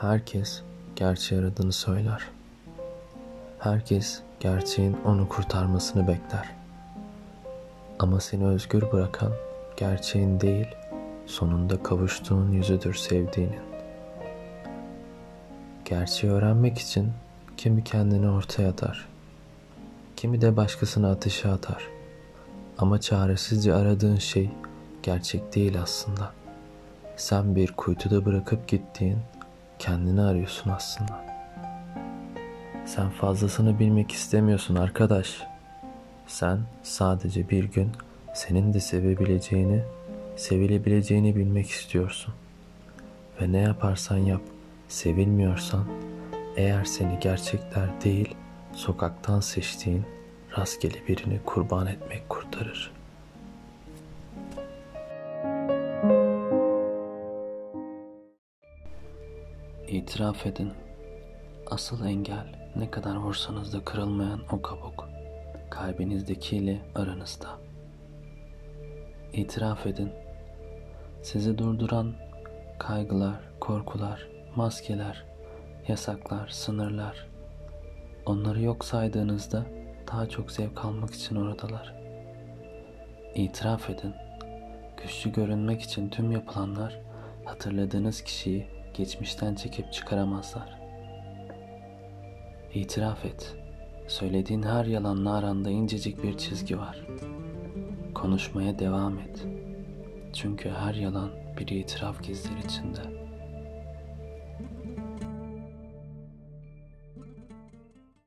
Herkes gerçeği aradığını söyler. Herkes gerçeğin onu kurtarmasını bekler. Ama seni özgür bırakan gerçeğin değil, sonunda kavuştuğun yüzüdür sevdiğinin. Gerçeği öğrenmek için kimi kendini ortaya atar, kimi de başkasını ateşe atar. Ama çaresizce aradığın şey gerçek değil aslında. Sen bir kuytuda bırakıp gittiğin kendini arıyorsun aslında. Sen fazlasını bilmek istemiyorsun arkadaş. Sen sadece bir gün senin de sevebileceğini, sevilebileceğini bilmek istiyorsun. Ve ne yaparsan yap, sevilmiyorsan, eğer seni gerçekler değil, sokaktan seçtiğin rastgele birini kurban etmek kurtarır.'' İtiraf edin. Asıl engel ne kadar vursanız da kırılmayan o kabuk. Kalbinizdekiyle aranızda. İtiraf edin. Sizi durduran kaygılar, korkular, maskeler, yasaklar, sınırlar. Onları yok saydığınızda daha çok zevk almak için oradalar. İtiraf edin. Güçlü görünmek için tüm yapılanlar hatırladığınız kişiyi geçmişten çekip çıkaramazlar. İtiraf et. Söylediğin her yalanla aranda incecik bir çizgi var. Konuşmaya devam et. Çünkü her yalan bir itiraf gizler içinde.''